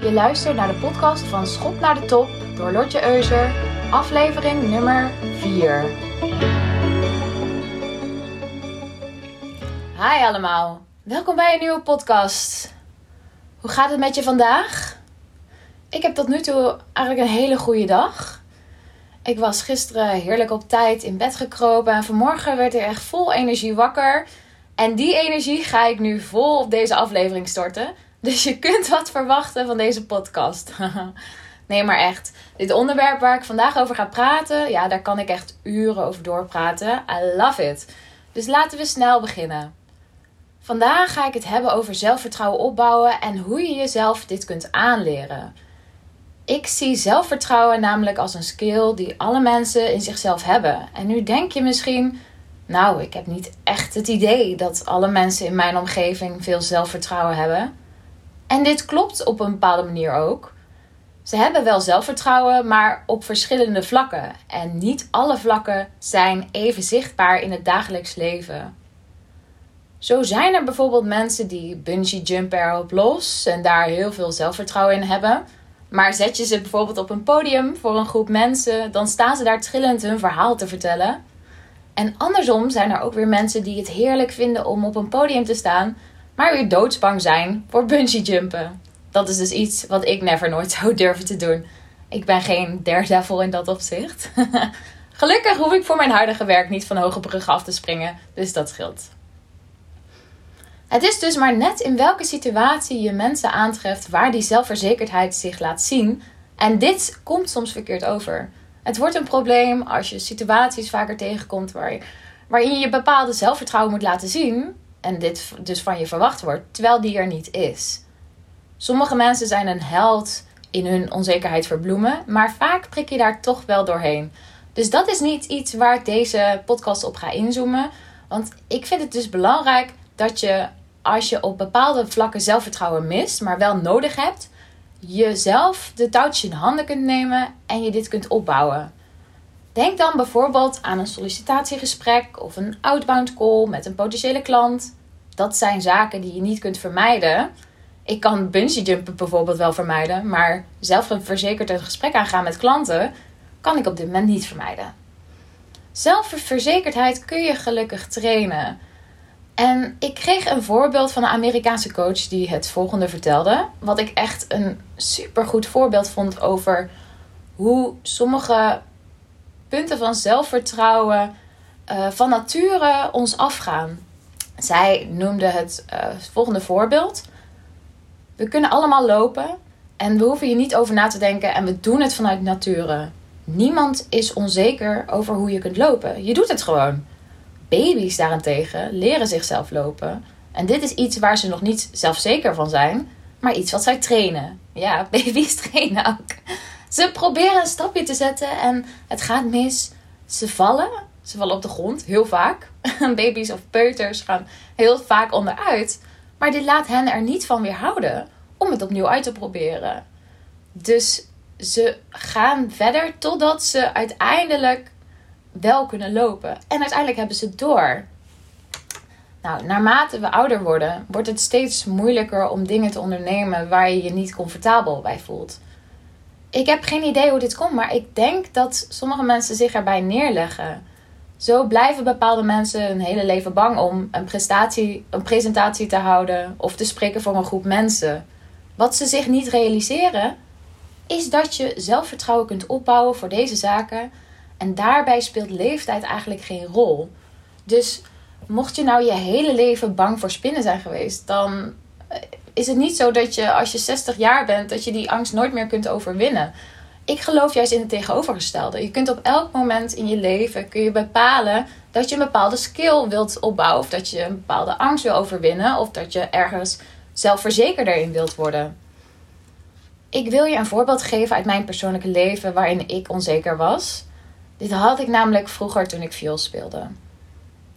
Je luistert naar de podcast van Schop naar de Top door Lotje Euser, aflevering nummer 4. Hi allemaal, welkom bij een nieuwe podcast. Hoe gaat het met je vandaag? Ik heb tot nu toe eigenlijk een hele goede dag. Ik was gisteren heerlijk op tijd in bed gekropen en vanmorgen werd ik echt vol energie wakker. En die energie ga ik nu vol op deze aflevering storten. Dus je kunt wat verwachten van deze podcast. nee, maar echt. Dit onderwerp waar ik vandaag over ga praten, ja, daar kan ik echt uren over doorpraten. I love it. Dus laten we snel beginnen. Vandaag ga ik het hebben over zelfvertrouwen opbouwen en hoe je jezelf dit kunt aanleren. Ik zie zelfvertrouwen namelijk als een skill die alle mensen in zichzelf hebben. En nu denk je misschien, nou, ik heb niet echt het idee dat alle mensen in mijn omgeving veel zelfvertrouwen hebben. En dit klopt op een bepaalde manier ook. Ze hebben wel zelfvertrouwen, maar op verschillende vlakken. En niet alle vlakken zijn even zichtbaar in het dagelijks leven. Zo zijn er bijvoorbeeld mensen die bungee jumpen erop los en daar heel veel zelfvertrouwen in hebben. Maar zet je ze bijvoorbeeld op een podium voor een groep mensen, dan staan ze daar trillend hun verhaal te vertellen. En andersom zijn er ook weer mensen die het heerlijk vinden om op een podium te staan, maar weer doodsbang zijn voor bungee jumpen. Dat is dus iets wat ik never nooit zou durven te doen. Ik ben geen daredevil in dat opzicht. Gelukkig hoef ik voor mijn huidige werk niet van hoge bruggen af te springen, dus dat scheelt. Het is dus maar net in welke situatie je mensen aantreft waar die zelfverzekerdheid zich laat zien. En dit komt soms verkeerd over. Het wordt een probleem als je situaties vaker tegenkomt waar je, waarin je bepaalde zelfvertrouwen moet laten zien. En dit dus van je verwacht wordt, terwijl die er niet is. Sommige mensen zijn een held in hun onzekerheid verbloemen, maar vaak prik je daar toch wel doorheen. Dus dat is niet iets waar ik deze podcast op ga inzoomen. Want ik vind het dus belangrijk dat je als je op bepaalde vlakken zelfvertrouwen mist, maar wel nodig hebt, jezelf de touwtjes in handen kunt nemen en je dit kunt opbouwen. Denk dan bijvoorbeeld aan een sollicitatiegesprek of een outbound call met een potentiële klant. Dat zijn zaken die je niet kunt vermijden. Ik kan bungee jumpen bijvoorbeeld wel vermijden, maar zelf een verzekerd een gesprek aangaan met klanten kan ik op dit moment niet vermijden. Zelfverzekerdheid kun je gelukkig trainen. En ik kreeg een voorbeeld van een Amerikaanse coach die het volgende vertelde. Wat ik echt een supergoed voorbeeld vond over hoe sommige punten van zelfvertrouwen uh, van nature ons afgaan. Zij noemde het uh, volgende voorbeeld. We kunnen allemaal lopen en we hoeven hier niet over na te denken en we doen het vanuit nature. Niemand is onzeker over hoe je kunt lopen. Je doet het gewoon. Baby's daarentegen leren zichzelf lopen. En dit is iets waar ze nog niet zelfzeker van zijn, maar iets wat zij trainen. Ja, baby's trainen ook. Ze proberen een stapje te zetten en het gaat mis. Ze vallen. Ze vallen op de grond, heel vaak. Baby's of peuters gaan heel vaak onderuit. Maar dit laat hen er niet van weerhouden om het opnieuw uit te proberen. Dus ze gaan verder totdat ze uiteindelijk wel kunnen lopen. En uiteindelijk hebben ze door. Nou, naarmate we ouder worden, wordt het steeds moeilijker om dingen te ondernemen waar je je niet comfortabel bij voelt. Ik heb geen idee hoe dit komt, maar ik denk dat sommige mensen zich erbij neerleggen. Zo blijven bepaalde mensen hun hele leven bang om een, prestatie, een presentatie te houden of te spreken voor een groep mensen. Wat ze zich niet realiseren, is dat je zelfvertrouwen kunt opbouwen voor deze zaken en daarbij speelt leeftijd eigenlijk geen rol. Dus mocht je nou je hele leven bang voor spinnen zijn geweest, dan eh, is het niet zo dat je als je 60 jaar bent, dat je die angst nooit meer kunt overwinnen. Ik geloof juist in het tegenovergestelde. Je kunt op elk moment in je leven kun je bepalen dat je een bepaalde skill wilt opbouwen. Of dat je een bepaalde angst wil overwinnen. Of dat je ergens zelfverzekerder in wilt worden. Ik wil je een voorbeeld geven uit mijn persoonlijke leven waarin ik onzeker was. Dit had ik namelijk vroeger toen ik viool speelde.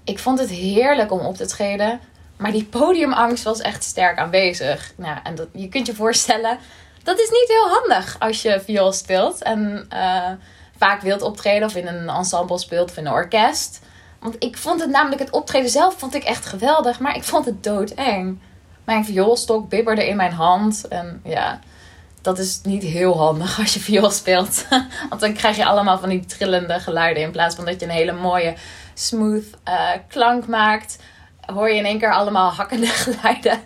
Ik vond het heerlijk om op te treden, maar die podiumangst was echt sterk aanwezig. Nou, en dat, je kunt je voorstellen, dat is niet heel handig als je viool speelt en uh, vaak wilt optreden of in een ensemble speelt of in een orkest. Want ik vond het namelijk, het optreden zelf vond ik echt geweldig, maar ik vond het doodeng. Mijn vioolstok bibberde in mijn hand en ja, dat is niet heel handig als je viool speelt. Want dan krijg je allemaal van die trillende geluiden. In plaats van dat je een hele mooie, smooth uh, klank maakt, hoor je in één keer allemaal hakkende geluiden.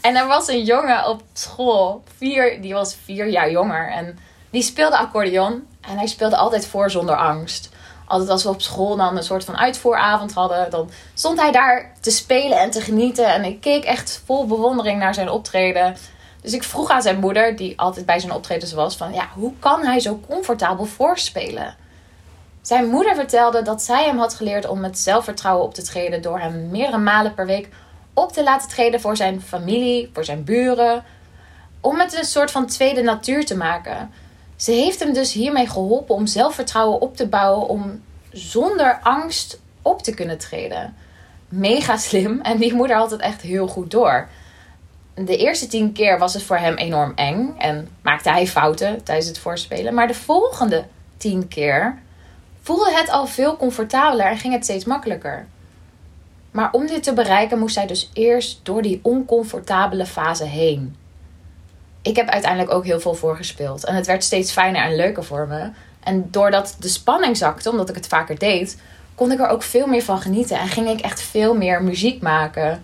en er was een jongen op school, vier, die was vier jaar jonger. En die speelde accordeon. En hij speelde altijd voor zonder angst. Altijd als we op school dan een soort van uitvoeravond hadden, dan stond hij daar te spelen en te genieten. En ik keek echt vol bewondering naar zijn optreden. Dus ik vroeg aan zijn moeder, die altijd bij zijn optredens was, van ja, hoe kan hij zo comfortabel voorspelen? Zijn moeder vertelde dat zij hem had geleerd om met zelfvertrouwen op te treden door hem meerdere malen per week op te laten treden voor zijn familie, voor zijn buren, om het een soort van tweede natuur te maken. Ze heeft hem dus hiermee geholpen om zelfvertrouwen op te bouwen om zonder angst op te kunnen treden. Mega slim en die moeder had het echt heel goed door de eerste tien keer was het voor hem enorm eng en maakte hij fouten tijdens het voorspelen. Maar de volgende tien keer voelde het al veel comfortabeler en ging het steeds makkelijker. Maar om dit te bereiken moest hij dus eerst door die oncomfortabele fase heen. Ik heb uiteindelijk ook heel veel voorgespeeld en het werd steeds fijner en leuker voor me. En doordat de spanning zakte, omdat ik het vaker deed, kon ik er ook veel meer van genieten en ging ik echt veel meer muziek maken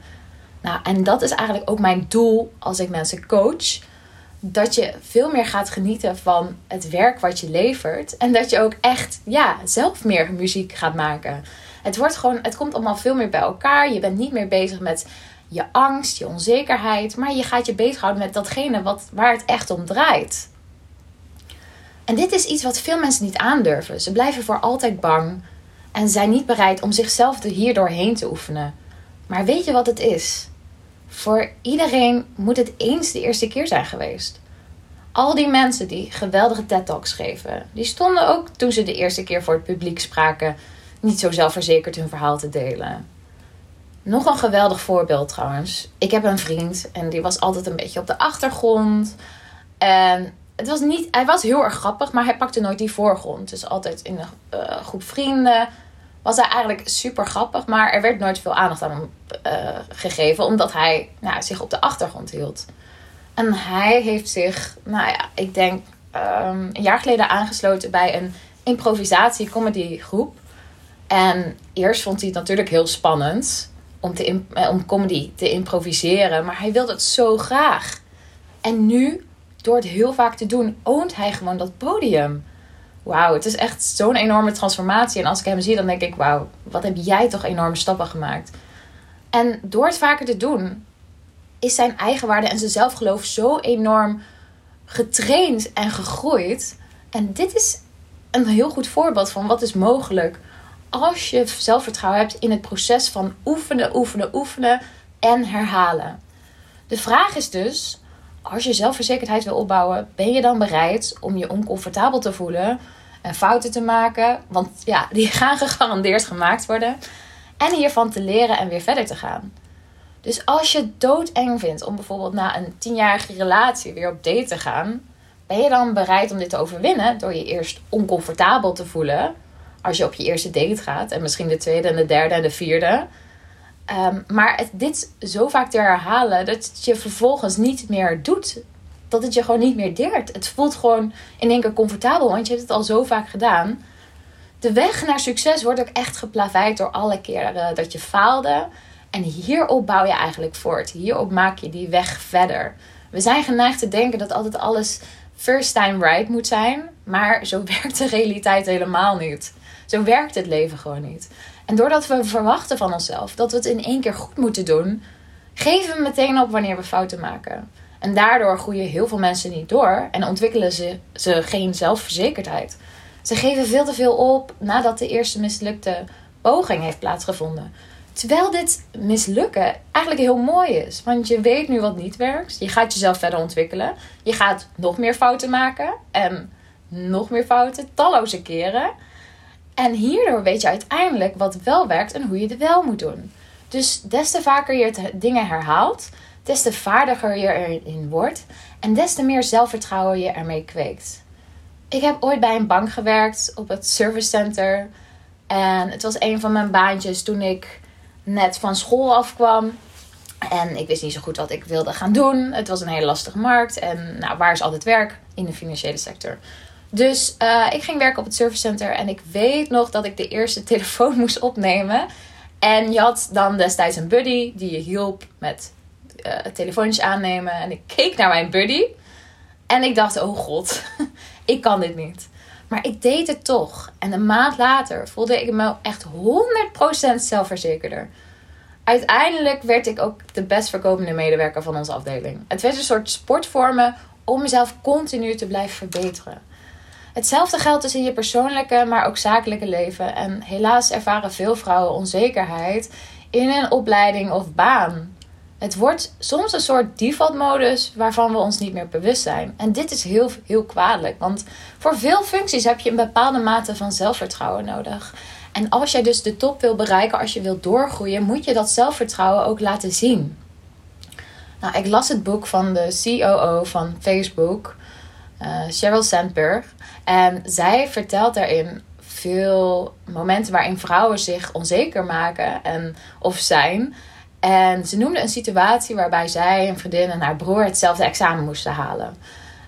nou, en dat is eigenlijk ook mijn doel als ik mensen coach. Dat je veel meer gaat genieten van het werk wat je levert. En dat je ook echt ja, zelf meer muziek gaat maken. Het, wordt gewoon, het komt allemaal veel meer bij elkaar. Je bent niet meer bezig met je angst, je onzekerheid. Maar je gaat je bezighouden met datgene wat, waar het echt om draait. En dit is iets wat veel mensen niet aandurven. Ze blijven voor altijd bang en zijn niet bereid om zichzelf er hier doorheen te oefenen. Maar weet je wat het is? Voor iedereen moet het eens de eerste keer zijn geweest. Al die mensen die geweldige TED-talks geven, die stonden ook toen ze de eerste keer voor het publiek spraken niet zo zelfverzekerd hun verhaal te delen. Nog een geweldig voorbeeld trouwens. Ik heb een vriend en die was altijd een beetje op de achtergrond. En het was niet, hij was heel erg grappig, maar hij pakte nooit die voorgrond. Dus altijd in een uh, groep vrienden was hij eigenlijk super grappig, maar er werd nooit veel aandacht aan hem uh, gegeven, omdat hij nou, zich op de achtergrond hield. En hij heeft zich, nou ja, ik denk um, een jaar geleden aangesloten bij een improvisatie-comedy groep. En eerst vond hij het natuurlijk heel spannend om, te eh, om comedy te improviseren, maar hij wilde het zo graag. En nu, door het heel vaak te doen, oont hij gewoon dat podium wauw, het is echt zo'n enorme transformatie. En als ik hem zie, dan denk ik, wauw, wat heb jij toch enorme stappen gemaakt. En door het vaker te doen, is zijn eigenwaarde en zijn zelfgeloof zo enorm getraind en gegroeid. En dit is een heel goed voorbeeld van wat is mogelijk als je zelfvertrouwen hebt in het proces van oefenen, oefenen, oefenen en herhalen. De vraag is dus, als je zelfverzekerdheid wil opbouwen, ben je dan bereid om je oncomfortabel te voelen en fouten te maken? Want ja, die gaan gegarandeerd gemaakt worden. En hiervan te leren en weer verder te gaan. Dus als je het doodeng vindt om bijvoorbeeld na een tienjarige relatie weer op date te gaan, ben je dan bereid om dit te overwinnen door je eerst oncomfortabel te voelen als je op je eerste date gaat en misschien de tweede en de derde en de vierde? Ehm, maar het, dit zo vaak te herhalen dat je vervolgens niet meer doet. Dat het je gewoon niet meer deert. Het voelt gewoon in één keer comfortabel, want je hebt het al zo vaak gedaan. De weg naar succes wordt ook echt geplaveid door alle keren dat je faalde. En hierop bouw je eigenlijk voort. Hierop maak je die weg verder. We zijn geneigd te denken dat altijd alles first time right moet zijn. Maar zo werkt de realiteit helemaal niet. Zo werkt het leven gewoon niet. En doordat we verwachten van onszelf dat we het in één keer goed moeten doen, geven we meteen op wanneer we fouten maken. En daardoor groeien heel veel mensen niet door en ontwikkelen ze, ze geen zelfverzekerdheid. Ze geven veel te veel op nadat de eerste mislukte poging heeft plaatsgevonden. Terwijl dit mislukken eigenlijk heel mooi is. Want je weet nu wat niet werkt. Je gaat jezelf verder ontwikkelen. Je gaat nog meer fouten maken. En nog meer fouten, talloze keren. En hierdoor weet je uiteindelijk wat wel werkt en hoe je het wel moet doen. Dus des te vaker je dingen herhaalt, des te vaardiger je erin wordt en des te meer zelfvertrouwen je ermee kweekt. Ik heb ooit bij een bank gewerkt op het service center. En het was een van mijn baantjes toen ik net van school afkwam. En ik wist niet zo goed wat ik wilde gaan doen. Het was een hele lastige markt. En nou, waar is altijd werk? In de financiële sector. Dus uh, ik ging werken op het servicecenter. En ik weet nog dat ik de eerste telefoon moest opnemen. En je had dan destijds een buddy die je hielp met uh, aannemen. En ik keek naar mijn buddy. En ik dacht, oh god, ik kan dit niet. Maar ik deed het toch. En een maand later voelde ik me echt 100% zelfverzekerder. Uiteindelijk werd ik ook de best verkopende medewerker van onze afdeling. Het werd een soort sport voor me om mezelf continu te blijven verbeteren. Hetzelfde geldt dus in je persoonlijke, maar ook zakelijke leven. En helaas ervaren veel vrouwen onzekerheid in een opleiding of baan. Het wordt soms een soort default-modus waarvan we ons niet meer bewust zijn. En dit is heel, heel kwalijk, want voor veel functies heb je een bepaalde mate van zelfvertrouwen nodig. En als jij dus de top wil bereiken, als je wilt doorgroeien, moet je dat zelfvertrouwen ook laten zien. Nou, ik las het boek van de COO van Facebook, uh, Sheryl Sandberg. En zij vertelt daarin veel momenten waarin vrouwen zich onzeker maken en, of zijn. En ze noemde een situatie waarbij zij, een vriendin en haar broer hetzelfde examen moesten halen.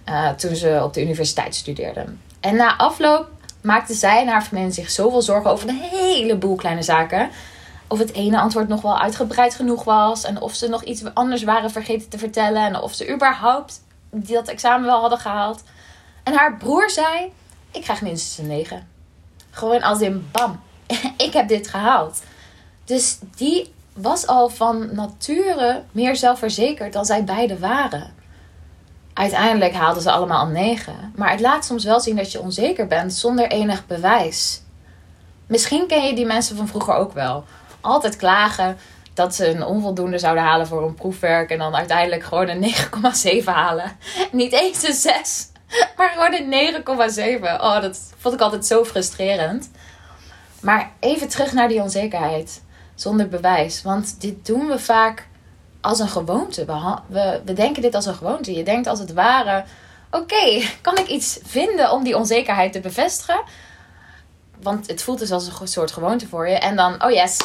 Uh, toen ze op de universiteit studeerden. En na afloop maakte zij en haar vriendin zich zoveel zorgen over een heleboel kleine zaken. Of het ene antwoord nog wel uitgebreid genoeg was. En of ze nog iets anders waren vergeten te vertellen. En of ze überhaupt dat examen wel hadden gehaald. En haar broer zei: Ik krijg minstens een 9. Gewoon als in bam. ik heb dit gehaald. Dus die was al van nature meer zelfverzekerd dan zij beiden waren. Uiteindelijk haalden ze allemaal een 9. Maar het laat soms wel zien dat je onzeker bent zonder enig bewijs. Misschien ken je die mensen van vroeger ook wel. Altijd klagen dat ze een onvoldoende zouden halen voor een proefwerk. En dan uiteindelijk gewoon een 9,7 halen. Niet eens een 6, maar gewoon een 9,7. Oh, dat vond ik altijd zo frustrerend. Maar even terug naar die onzekerheid. Zonder bewijs. Want dit doen we vaak als een gewoonte. We, we, denken dit als een gewoonte. Je denkt als het ware: oké, kan ik iets vinden om die onzekerheid te bevestigen? Want het voelt dus als een soort gewoonte voor je. En dan, oh yes,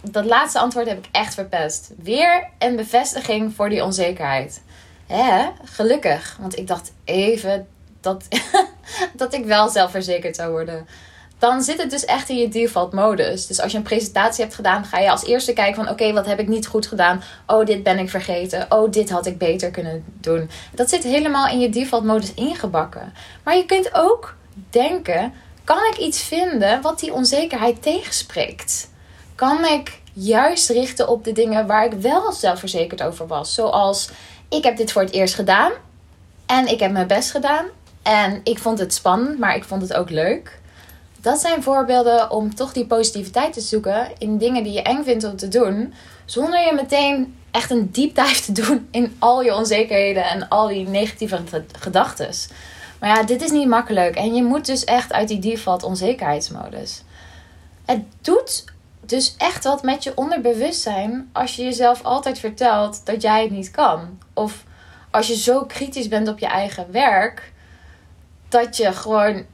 dat laatste antwoord heb ik echt verpest. Weer een bevestiging voor die onzekerheid. Hè, gelukkig. Want ik dacht even dat, dat ik wel zelfverzekerd zou worden dan zit het dus echt in je default modus. Dus als je een presentatie hebt gedaan, ga je als eerste kijken van oké, wat heb ik niet goed gedaan? Oh, dit ben ik vergeten. Oh, dit had ik beter kunnen doen. Dat zit helemaal in je default modus ingebakken. Maar je kunt ook denken, kan ik iets vinden wat die onzekerheid tegenspreekt? Kan ik juist richten op de dingen waar ik wel zelfverzekerd over was? Zoals ik heb dit voor het eerst gedaan en ik heb mijn best gedaan en ik vond het spannend, maar ik vond het ook leuk dat zijn voorbeelden om toch die positiviteit te zoeken in dingen die je eng vindt om te doen. Zonder je meteen echt een deep dive te doen in al je onzekerheden en al die negatieve gedachten. Maar ja, dit is niet makkelijk. En je moet dus echt uit die default onzekerheidsmodus. Het doet dus echt wat met je onderbewustzijn als je jezelf altijd vertelt dat jij het niet kan. Of als je zo kritisch bent op je eigen werk, dat je gewoon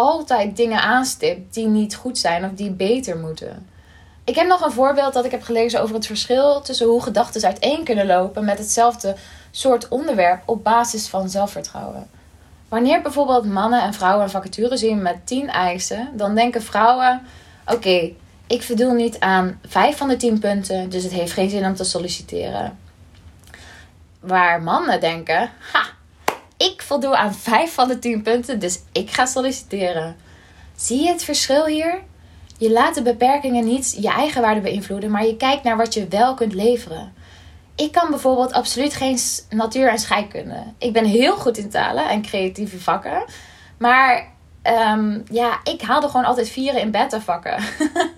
altijd dingen aanstipt die niet goed zijn of die beter moeten. Ik heb nog een voorbeeld dat ik heb gelezen over het verschil tussen hoe gedachten uiteen kunnen lopen met hetzelfde soort onderwerp op basis van zelfvertrouwen. Wanneer bijvoorbeeld mannen en vrouwen een vacature zien met 10 eisen, dan denken vrouwen: Oké, ik voldoe niet aan 5 van de 10 punten, dus het heeft geen zin om te solliciteren. Waar mannen denken: Ha, voldoe aan 5 van de 10 punten, dus ik ga solliciteren. Zie je het verschil hier? Je laat de beperkingen niet je eigen waarde beïnvloeden, maar je kijkt naar wat je wel kunt leveren. Ik kan bijvoorbeeld absoluut geen natuur- en scheikunde. Ik ben heel goed in talen en creatieve vakken. Maar um, ja, ik haalde gewoon altijd vieren in beta-vakken.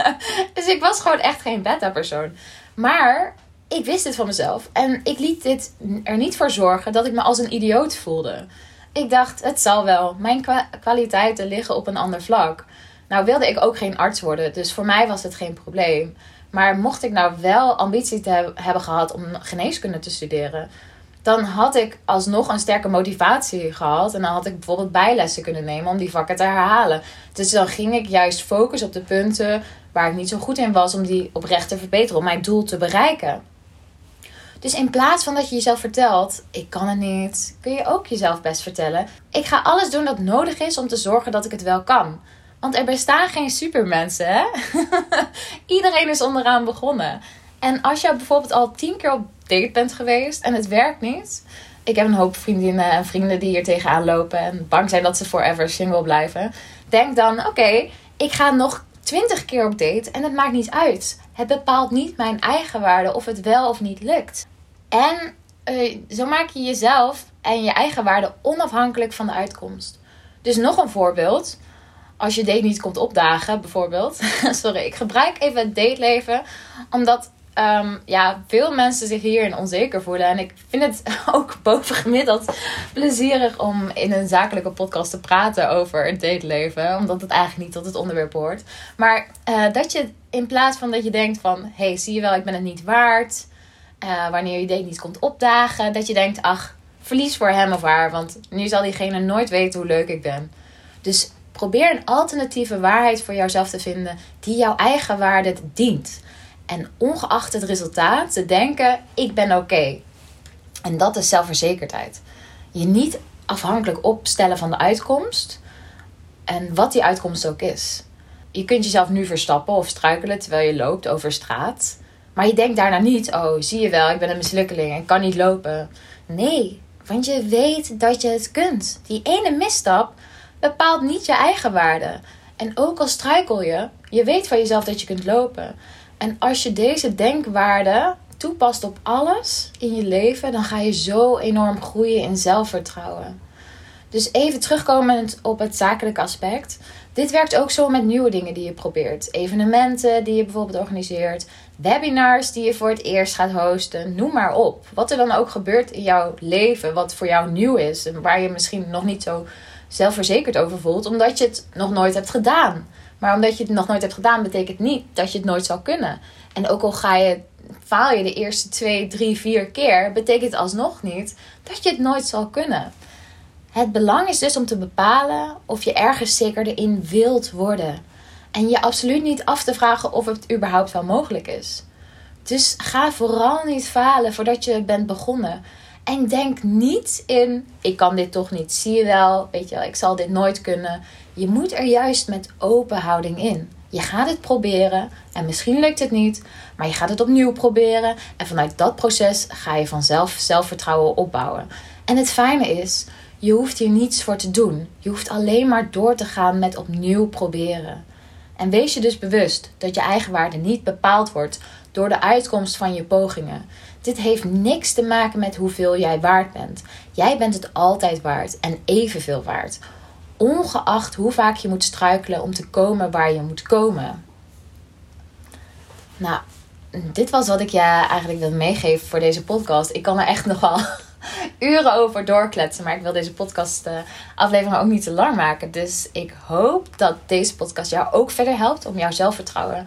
dus ik was gewoon echt geen beta-persoon. Maar ik wist dit van mezelf. En ik liet dit er niet voor zorgen dat ik me als een idioot voelde. Ik dacht, het zal wel. Mijn kwaliteiten liggen op een ander vlak. Nou wilde ik ook geen arts worden, dus voor mij was het geen probleem. Maar mocht ik nou wel ambitie te hebben gehad om geneeskunde te studeren, dan had ik alsnog een sterke motivatie gehad. En dan had ik bijvoorbeeld bijlessen kunnen nemen om die vakken te herhalen. Dus dan ging ik juist focussen op de punten waar ik niet zo goed in was om die oprecht te verbeteren, om mijn doel te bereiken. Dus in plaats van dat je jezelf vertelt, ik kan het niet, kun je ook jezelf best vertellen. Ik ga alles doen dat nodig is om te zorgen dat ik het wel kan. Want er bestaan geen supermensen, hè? Iedereen is onderaan begonnen. En als je bijvoorbeeld al tien keer op date bent geweest en het werkt niet. Ik heb een hoop vriendinnen en vrienden die hier tegenaan lopen en bang zijn dat ze forever single blijven. Denk dan, oké, ik ga nog twintig keer op date en het maakt niet uit. Het bepaalt niet mijn eigen waarde of het wel of niet lukt. En uh, zo maak je jezelf en je eigen waarde onafhankelijk van de uitkomst. Dus nog een voorbeeld. Als je date niet komt opdagen, bijvoorbeeld. Sorry, ik gebruik even het dateleven. Omdat um, ja, veel mensen zich hierin onzeker voelen. En ik vind het ook bovengemiddeld plezierig om in een zakelijke podcast te praten over het dateleven. Omdat het eigenlijk niet tot het onderwerp hoort. Maar uh, dat je in plaats van dat je denkt van... hey, zie je wel, ik ben het niet waard. Uh, wanneer je date niet komt opdagen. Dat je denkt, ach, verlies voor hem of haar. Want nu zal diegene nooit weten hoe leuk ik ben. Dus probeer een alternatieve waarheid voor jouzelf te vinden... die jouw eigen waarde dient. En ongeacht het resultaat te denken, ik ben oké. En dat is zelfverzekerdheid. Je niet afhankelijk opstellen van de uitkomst. En wat die uitkomst ook is. Je kunt jezelf nu verstappen of struikelen terwijl je loopt over straat. Maar je denkt daarna niet, oh zie je wel, ik ben een mislukkeling en kan niet lopen. Nee, want je weet dat je het kunt. Die ene misstap bepaalt niet je eigen waarde. En ook al struikel je, je weet van jezelf dat je kunt lopen. En als je deze denkwaarde toepast op alles in je leven, dan ga je zo enorm groeien in zelfvertrouwen. Dus even terugkomend op het zakelijke aspect. Dit werkt ook zo met nieuwe dingen die je probeert. Evenementen die je bijvoorbeeld organiseert. Webinars die je voor het eerst gaat hosten. Noem maar op. Wat er dan ook gebeurt in jouw leven, wat voor jou nieuw is. En waar je misschien nog niet zo zelfverzekerd over voelt, omdat je het nog nooit hebt gedaan. Maar omdat je het nog nooit hebt gedaan, betekent niet dat je het nooit zal kunnen. En ook al ga je, faal je de eerste twee, drie, vier keer, betekent alsnog niet dat je het nooit zal kunnen. Het belang is dus om te bepalen of je ergens zekerder in wilt worden. En je absoluut niet af te vragen of het überhaupt wel mogelijk is. Dus ga vooral niet falen voordat je bent begonnen. En denk niet in: ik kan dit toch niet. Zie je wel, weet je wel, ik zal dit nooit kunnen. Je moet er juist met open houding in. Je gaat het proberen en misschien lukt het niet, maar je gaat het opnieuw proberen. En vanuit dat proces ga je vanzelf zelfvertrouwen opbouwen. En het fijne is, je hoeft hier niets voor te doen. Je hoeft alleen maar door te gaan met opnieuw proberen. En wees je dus bewust dat je eigenwaarde niet bepaald wordt door de uitkomst van je pogingen. Dit heeft niks te maken met hoeveel jij waard bent. Jij bent het altijd waard en evenveel waard. Ongeacht hoe vaak je moet struikelen om te komen waar je moet komen. Nou, dit was wat ik je eigenlijk wil meegeven voor deze podcast. Ik kan er echt nog wel uren over doorkletsen. Maar ik wil deze podcast uh, aflevering ook niet te lang maken. Dus ik hoop dat deze podcast jou ook verder helpt om jouw zelfvertrouwen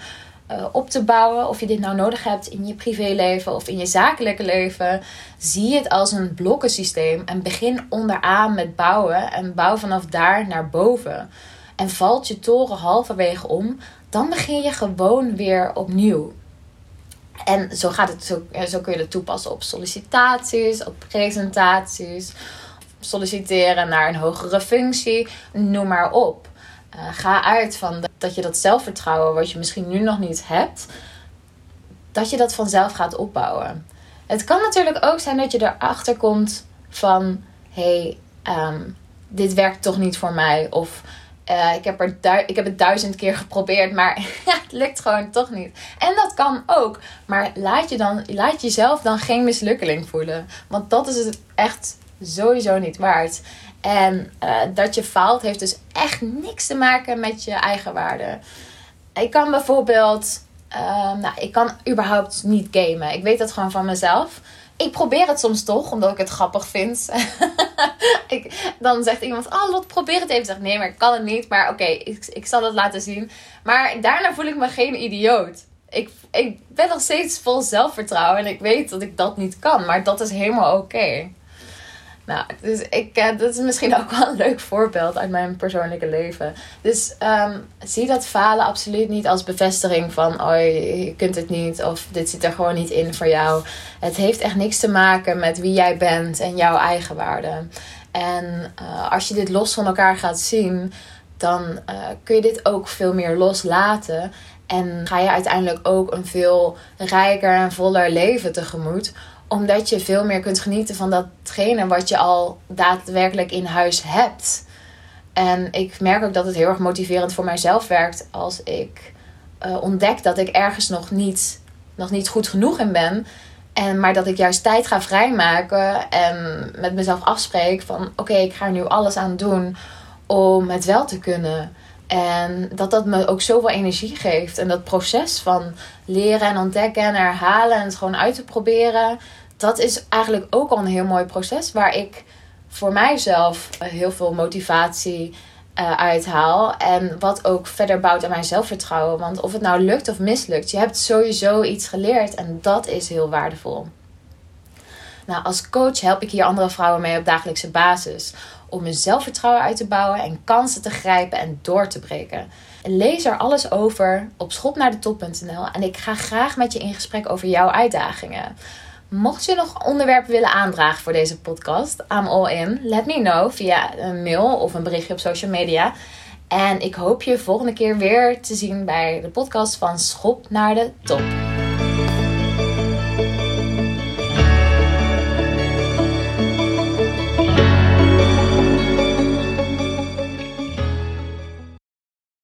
uh, op te bouwen. Of je dit nou nodig hebt in je privéleven of in je zakelijke leven. Zie het als een blokkensysteem. En begin onderaan met bouwen. En bouw vanaf daar naar boven. En valt je toren halverwege om, dan begin je gewoon weer opnieuw. En zo, gaat het, zo, zo kun je het toepassen op sollicitaties, op presentaties, solliciteren naar een hogere functie, noem maar op. Uh, ga uit van dat je dat zelfvertrouwen, wat je misschien nu nog niet hebt, dat je dat vanzelf gaat opbouwen. Het kan natuurlijk ook zijn dat je erachter komt van: hé, hey, um, dit werkt toch niet voor mij. Of uh, ik, heb er ik heb het duizend keer geprobeerd, maar het lukt gewoon toch niet. En dat kan ook. Maar laat, je dan, laat jezelf dan geen mislukkeling voelen. Want dat is het echt sowieso niet waard. En uh, dat je faalt heeft dus echt niks te maken met je eigen waarde. Ik kan bijvoorbeeld, uh, nou, ik kan überhaupt niet gamen. Ik weet dat gewoon van mezelf ik probeer het soms toch, omdat ik het grappig vind. ik, dan zegt iemand, oh Lot, probeer het even. Zeg, nee, maar ik kan het niet. Maar oké, ik, ik zal het laten zien. Maar daarna voel ik me geen idioot. Ik, ik ben nog steeds vol zelfvertrouwen. En ik weet dat ik dat niet kan. Maar dat is helemaal oké. Nou, dus ik, uh, dat is misschien ook wel een leuk voorbeeld uit mijn persoonlijke leven. Dus um, zie dat falen absoluut niet als bevestiging van, oh je kunt het niet of dit zit er gewoon niet in voor jou. Het heeft echt niks te maken met wie jij bent en jouw eigen waarde. En uh, als je dit los van elkaar gaat zien, dan uh, kun je dit ook veel meer loslaten. En ga je uiteindelijk ook een veel rijker en voller leven tegemoet omdat je veel meer kunt genieten van datgene wat je al daadwerkelijk in huis hebt. En ik merk ook dat het heel erg motiverend voor mijzelf werkt als ik uh, ontdek dat ik ergens nog niet, nog niet goed genoeg in ben. En, maar dat ik juist tijd ga vrijmaken en met mezelf afspreek van oké, ik ga er nu alles aan doen om het wel te kunnen. En dat dat me ook zoveel energie geeft. En dat proces van leren en ontdekken en herhalen en het gewoon uit te proberen. Dat is eigenlijk ook al een heel mooi proces waar ik voor mijzelf heel veel motivatie uh, uithaal. En wat ook verder bouwt aan mijn zelfvertrouwen. Want of het nou lukt of mislukt, je hebt sowieso iets geleerd. En dat is heel waardevol. Nou, als coach help ik hier andere vrouwen mee op dagelijkse basis om hun zelfvertrouwen uit te bouwen en kansen te grijpen en door te breken. Lees er alles over op schopnaardetop.nl en ik ga graag met je in gesprek over jouw uitdagingen. Mocht je nog onderwerpen willen aandragen voor deze podcast, I'm all in. Let me know via een mail of een berichtje op social media. En ik hoop je volgende keer weer te zien bij de podcast van Schop naar de Top.